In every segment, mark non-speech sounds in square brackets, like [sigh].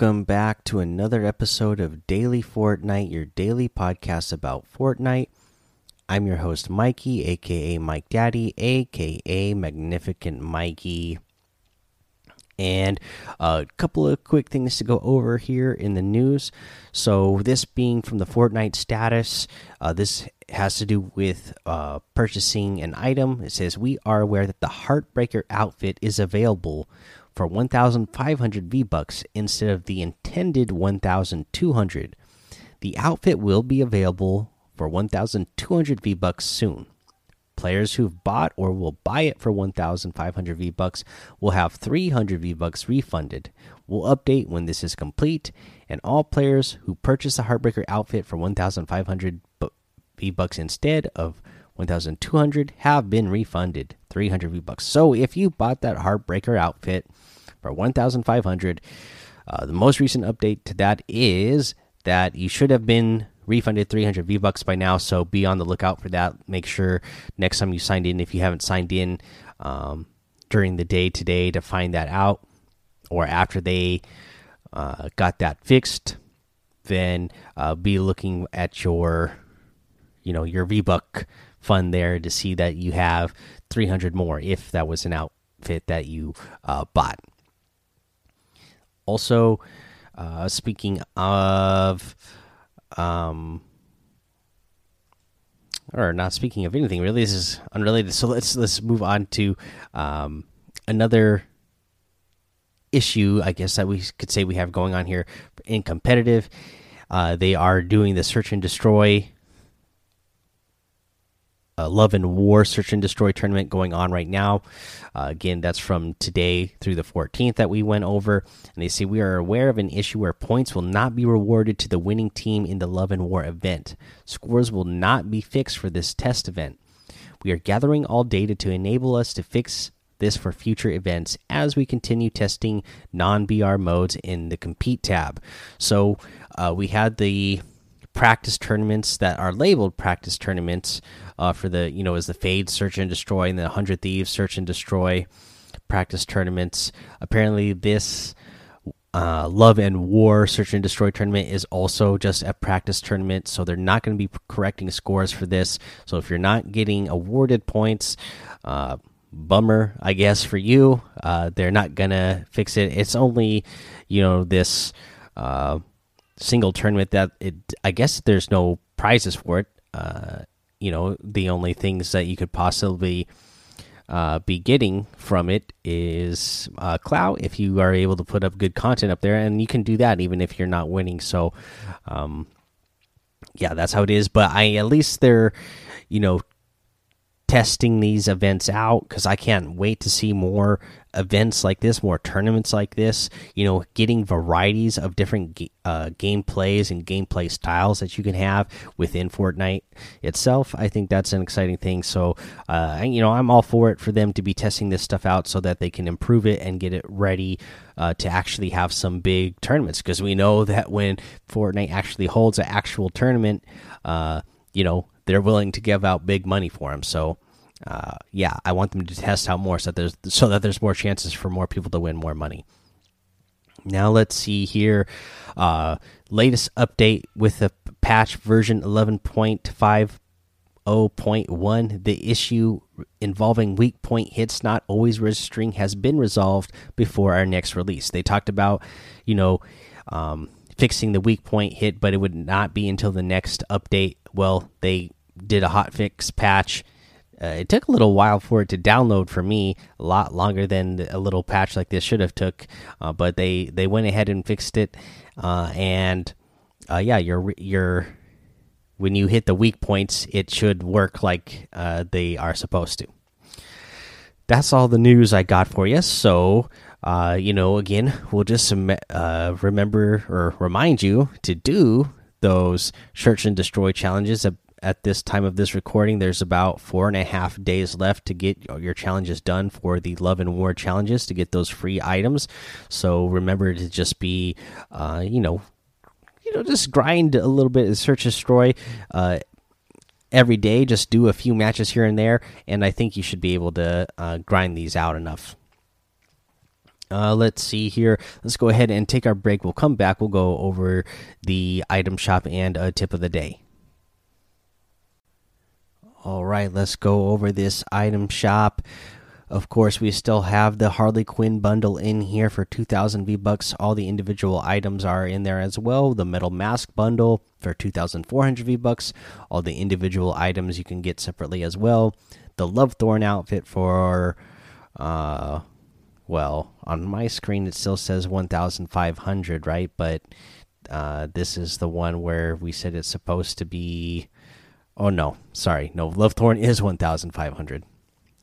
welcome back to another episode of Daily Fortnite, your daily podcast about Fortnite. I'm your host, Mikey, aka Mike Daddy, aka Magnificent Mikey. And a couple of quick things to go over here in the news. So, this being from the Fortnite status, uh, this has to do with uh, purchasing an item. It says, We are aware that the Heartbreaker outfit is available for 1,500 V Bucks instead of the intended 1,200. The outfit will be available for 1,200 V Bucks soon. Players who've bought or will buy it for 1,500 V Bucks will have 300 V Bucks refunded. We'll update when this is complete, and all players who purchase the Heartbreaker outfit for 1,500 V Bucks instead of 1,200 have been refunded 300 V Bucks. So if you bought that Heartbreaker outfit for 1,500, uh, the most recent update to that is that you should have been refunded 300 V Bucks by now. So be on the lookout for that. Make sure next time you signed in, if you haven't signed in um, during the day today, to find that out, or after they uh, got that fixed, then uh, be looking at your, you know, your V Buck fund there to see that you have 300 more if that was an outfit that you uh, bought. Also, uh, speaking of um or not speaking of anything really this is unrelated so let's let's move on to um another issue i guess that we could say we have going on here in competitive uh they are doing the search and destroy uh, Love and War Search and Destroy tournament going on right now. Uh, again, that's from today through the 14th that we went over. And they say we are aware of an issue where points will not be rewarded to the winning team in the Love and War event. Scores will not be fixed for this test event. We are gathering all data to enable us to fix this for future events as we continue testing non BR modes in the compete tab. So uh, we had the practice tournaments that are labeled practice tournaments uh, for the you know as the FaZe search and destroy and the hundred thieves search and destroy practice tournaments. Apparently, this uh, love and war search and destroy tournament is also just a practice tournament, so they're not going to be correcting scores for this. So if you're not getting awarded points, uh, bummer, I guess for you. Uh, they're not gonna fix it. It's only you know this uh, single tournament that it I guess there's no prizes for it. Uh, you know, the only things that you could possibly uh, be getting from it is uh, clout if you are able to put up good content up there, and you can do that even if you're not winning. So, um, yeah, that's how it is. But I at least they're, you know, testing these events out because I can't wait to see more events like this, more tournaments like this. You know, getting varieties of different uh, gameplays and gameplay styles that you can have within Fortnite itself. I think that's an exciting thing. So, uh, you know, I'm all for it for them to be testing this stuff out so that they can improve it and get it ready uh, to actually have some big tournaments. Because we know that when Fortnite actually holds an actual tournament, uh, you know they're willing to give out big money for them. So, uh, yeah, I want them to test out more so that there's so that there's more chances for more people to win more money. Now let's see here. Uh, latest update with the patch version 11.50.1. The issue involving weak point hits not always registering has been resolved before our next release. They talked about, you know, um, fixing the weak point hit, but it would not be until the next update. Well, they did a hot fix patch. Uh, it took a little while for it to download for me, a lot longer than a little patch like this should have took. Uh, but they they went ahead and fixed it, uh, and uh, yeah, you're you're when you hit the weak points, it should work like uh, they are supposed to. That's all the news I got for you. So, uh, you know, again, we'll just remember or remind you to do those search and destroy challenges at this time of this recording, there's about four and a half days left to get your challenges done for the Love and War challenges to get those free items. So remember to just be, uh, you know, you know, just grind a little bit, and search destroy. Uh, every day, just do a few matches here and there, and I think you should be able to uh, grind these out enough. Uh, let's see here. Let's go ahead and take our break. We'll come back. We'll go over the item shop and a tip of the day. All right, let's go over this item shop. Of course, we still have the Harley Quinn bundle in here for 2000 V bucks. All the individual items are in there as well. The metal mask bundle for 2400 V bucks. All the individual items you can get separately as well. The Love Thorn outfit for uh well, on my screen it still says 1500, right? But uh this is the one where we said it's supposed to be Oh no, sorry. No, Love Thorn is 1500.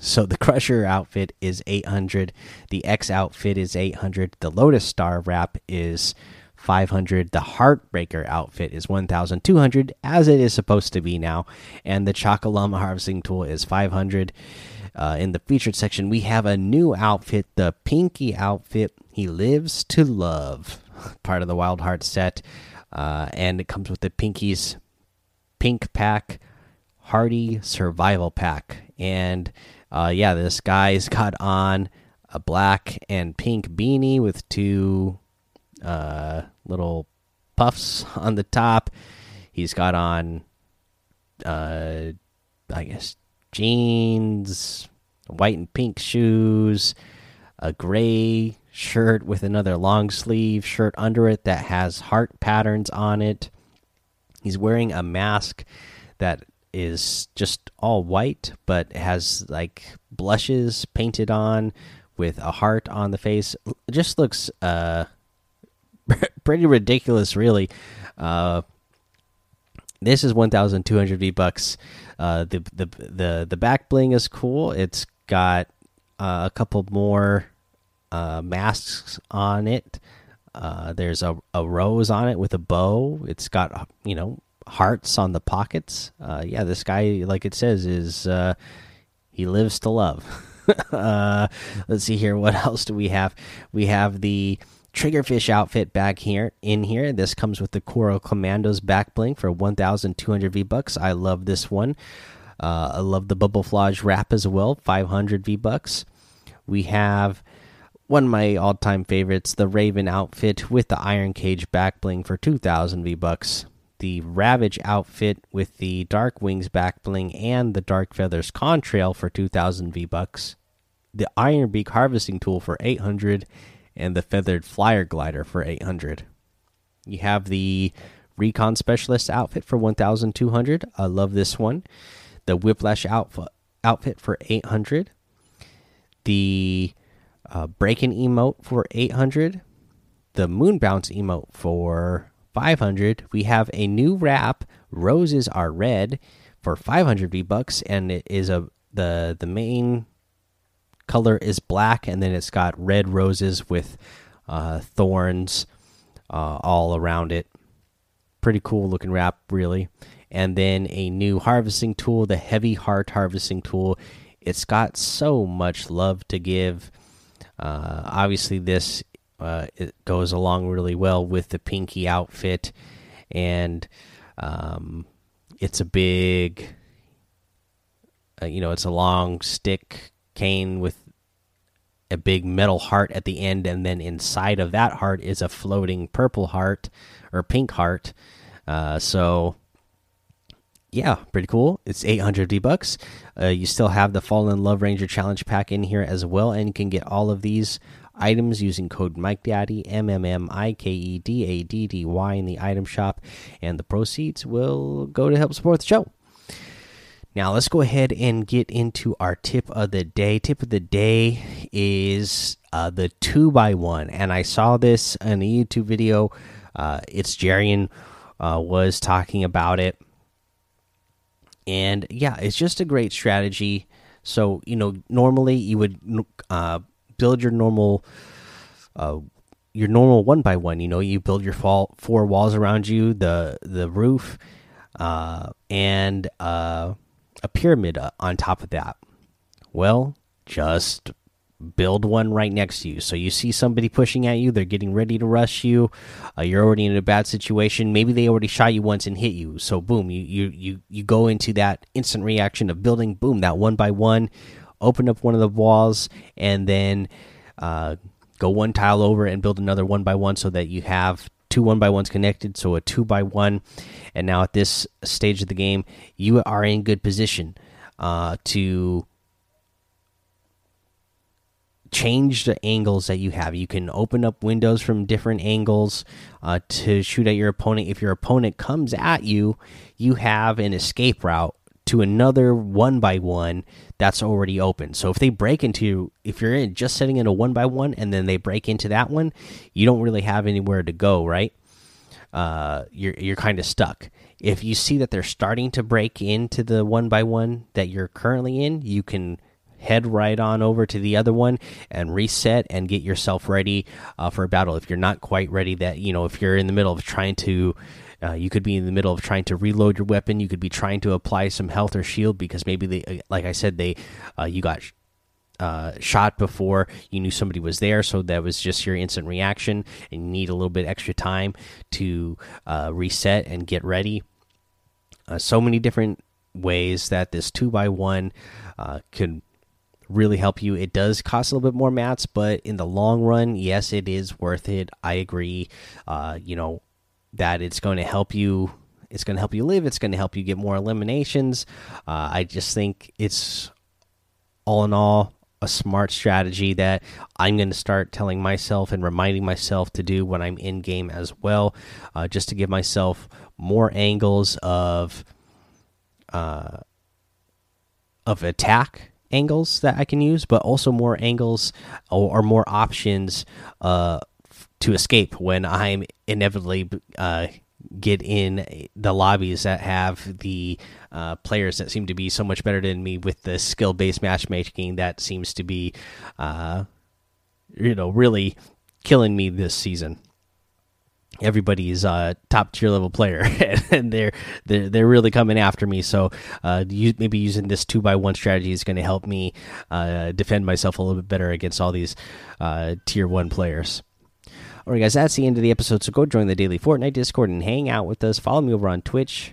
So the Crusher outfit is 800, the X outfit is 800, the Lotus Star wrap is 500, the Heartbreaker outfit is 1200 as it is supposed to be now, and the Chocolum harvesting tool is 500. Uh, in the featured section, we have a new outfit, the Pinky outfit. He lives to love, [laughs] part of the Wild Heart set, uh, and it comes with the Pinky's Pink Pack, Hardy Survival Pack, and uh, yeah, this guy's [laughs] got on a black and pink beanie with two uh, little puffs on the top. He's got on, uh, I guess, jeans, white and pink shoes, a gray shirt with another long sleeve shirt under it that has heart patterns on it. He's wearing a mask that is just all white, but has like blushes painted on with a heart on the face. It just looks uh [laughs] pretty ridiculous, really. Uh, this is 1,200 V bucks. Uh, the the the the back bling is cool. It's got uh, a couple more uh, masks on it. Uh, there's a, a rose on it with a bow. It's got you know hearts on the pockets. Uh, yeah, this guy, like it says, is uh, he lives to love. [laughs] uh, let's see here. What [laughs] else do we have? We have the triggerfish outfit back here in here. This comes with the Coral Commandos back bling for 1,200 V bucks. I love this one. Uh, I love the Bubble Flage wrap as well, 500 V bucks. We have one of my all-time favorites, the Raven outfit with the Iron Cage back bling for 2,000 V bucks the Ravage outfit with the Dark Wings back bling and the Dark Feathers contrail for 2000 V bucks, the Iron Beak harvesting tool for 800 and the Feathered Flyer glider for 800. You have the Recon Specialist outfit for 1200. I love this one. The Whiplash outfit outfit for 800. The uh, Breaking emote for 800. The Moon Bounce emote for 500 we have a new wrap. Roses are red for 500 v bucks and it is a the the main color is black and then it's got red roses with uh, thorns uh, all around it. Pretty cool looking wrap really. And then a new harvesting tool the heavy heart harvesting tool. It's got so much love to give uh, obviously this uh, it goes along really well with the pinky outfit, and um, it's a big, uh, you know, it's a long stick cane with a big metal heart at the end, and then inside of that heart is a floating purple heart or pink heart. Uh, so yeah, pretty cool. It's 800 V bucks. Uh, you still have the Fallen Love Ranger Challenge Pack in here as well, and you can get all of these items using code Mike Daddy M M M I K E D A D D Y in the item shop, and the proceeds will go to help support the show. Now let's go ahead and get into our tip of the day. Tip of the day is uh, the two by one, and I saw this in a YouTube video. Uh, it's Jarian uh, was talking about it, and yeah, it's just a great strategy. So you know, normally you would uh, build your normal uh your normal one by one you know you build your fall, four walls around you the the roof uh and uh a pyramid uh, on top of that well just build one right next to you so you see somebody pushing at you they're getting ready to rush you uh, you're already in a bad situation maybe they already shot you once and hit you so boom you you you, you go into that instant reaction of building boom that one by one open up one of the walls, and then uh, go one tile over and build another one by one so that you have two one by ones connected, so a two by one. And now at this stage of the game, you are in good position uh, to change the angles that you have. You can open up windows from different angles uh, to shoot at your opponent. If your opponent comes at you, you have an escape route to another one by one that's already open. So if they break into, if you're in, just sitting in a one by one and then they break into that one, you don't really have anywhere to go, right? Uh, you're you're kind of stuck. If you see that they're starting to break into the one by one that you're currently in, you can head right on over to the other one and reset and get yourself ready uh, for a battle. If you're not quite ready, that you know, if you're in the middle of trying to, uh, you could be in the middle of trying to reload your weapon. You could be trying to apply some health or shield because maybe they, uh, like I said, they, uh, you got. Uh, shot before you knew somebody was there, so that was just your instant reaction, and you need a little bit extra time to uh, reset and get ready. so many different ways that this two by one could really help you. It does cost a little bit more mats, but in the long run, yes, it is worth it. I agree. Uh, you know that it's going to help you. It's going to help you live. It's going to help you get more eliminations. Uh, I just think it's all in all a smart strategy that I'm going to start telling myself and reminding myself to do when I'm in game as well, uh, just to give myself more angles of uh, of attack angles that I can use, but also more angles or, or more options uh, to escape when I'm inevitably uh, get in the lobbies that have the uh, players that seem to be so much better than me with the skill based matchmaking that seems to be, uh, you know, really killing me this season everybody's uh, top tier level player, [laughs] and they're they're they're really coming after me. So uh, maybe using this two by one strategy is going to help me uh, defend myself a little bit better against all these uh, tier one players. All right, guys, that's the end of the episode. So go join the daily Fortnite Discord and hang out with us. Follow me over on Twitch,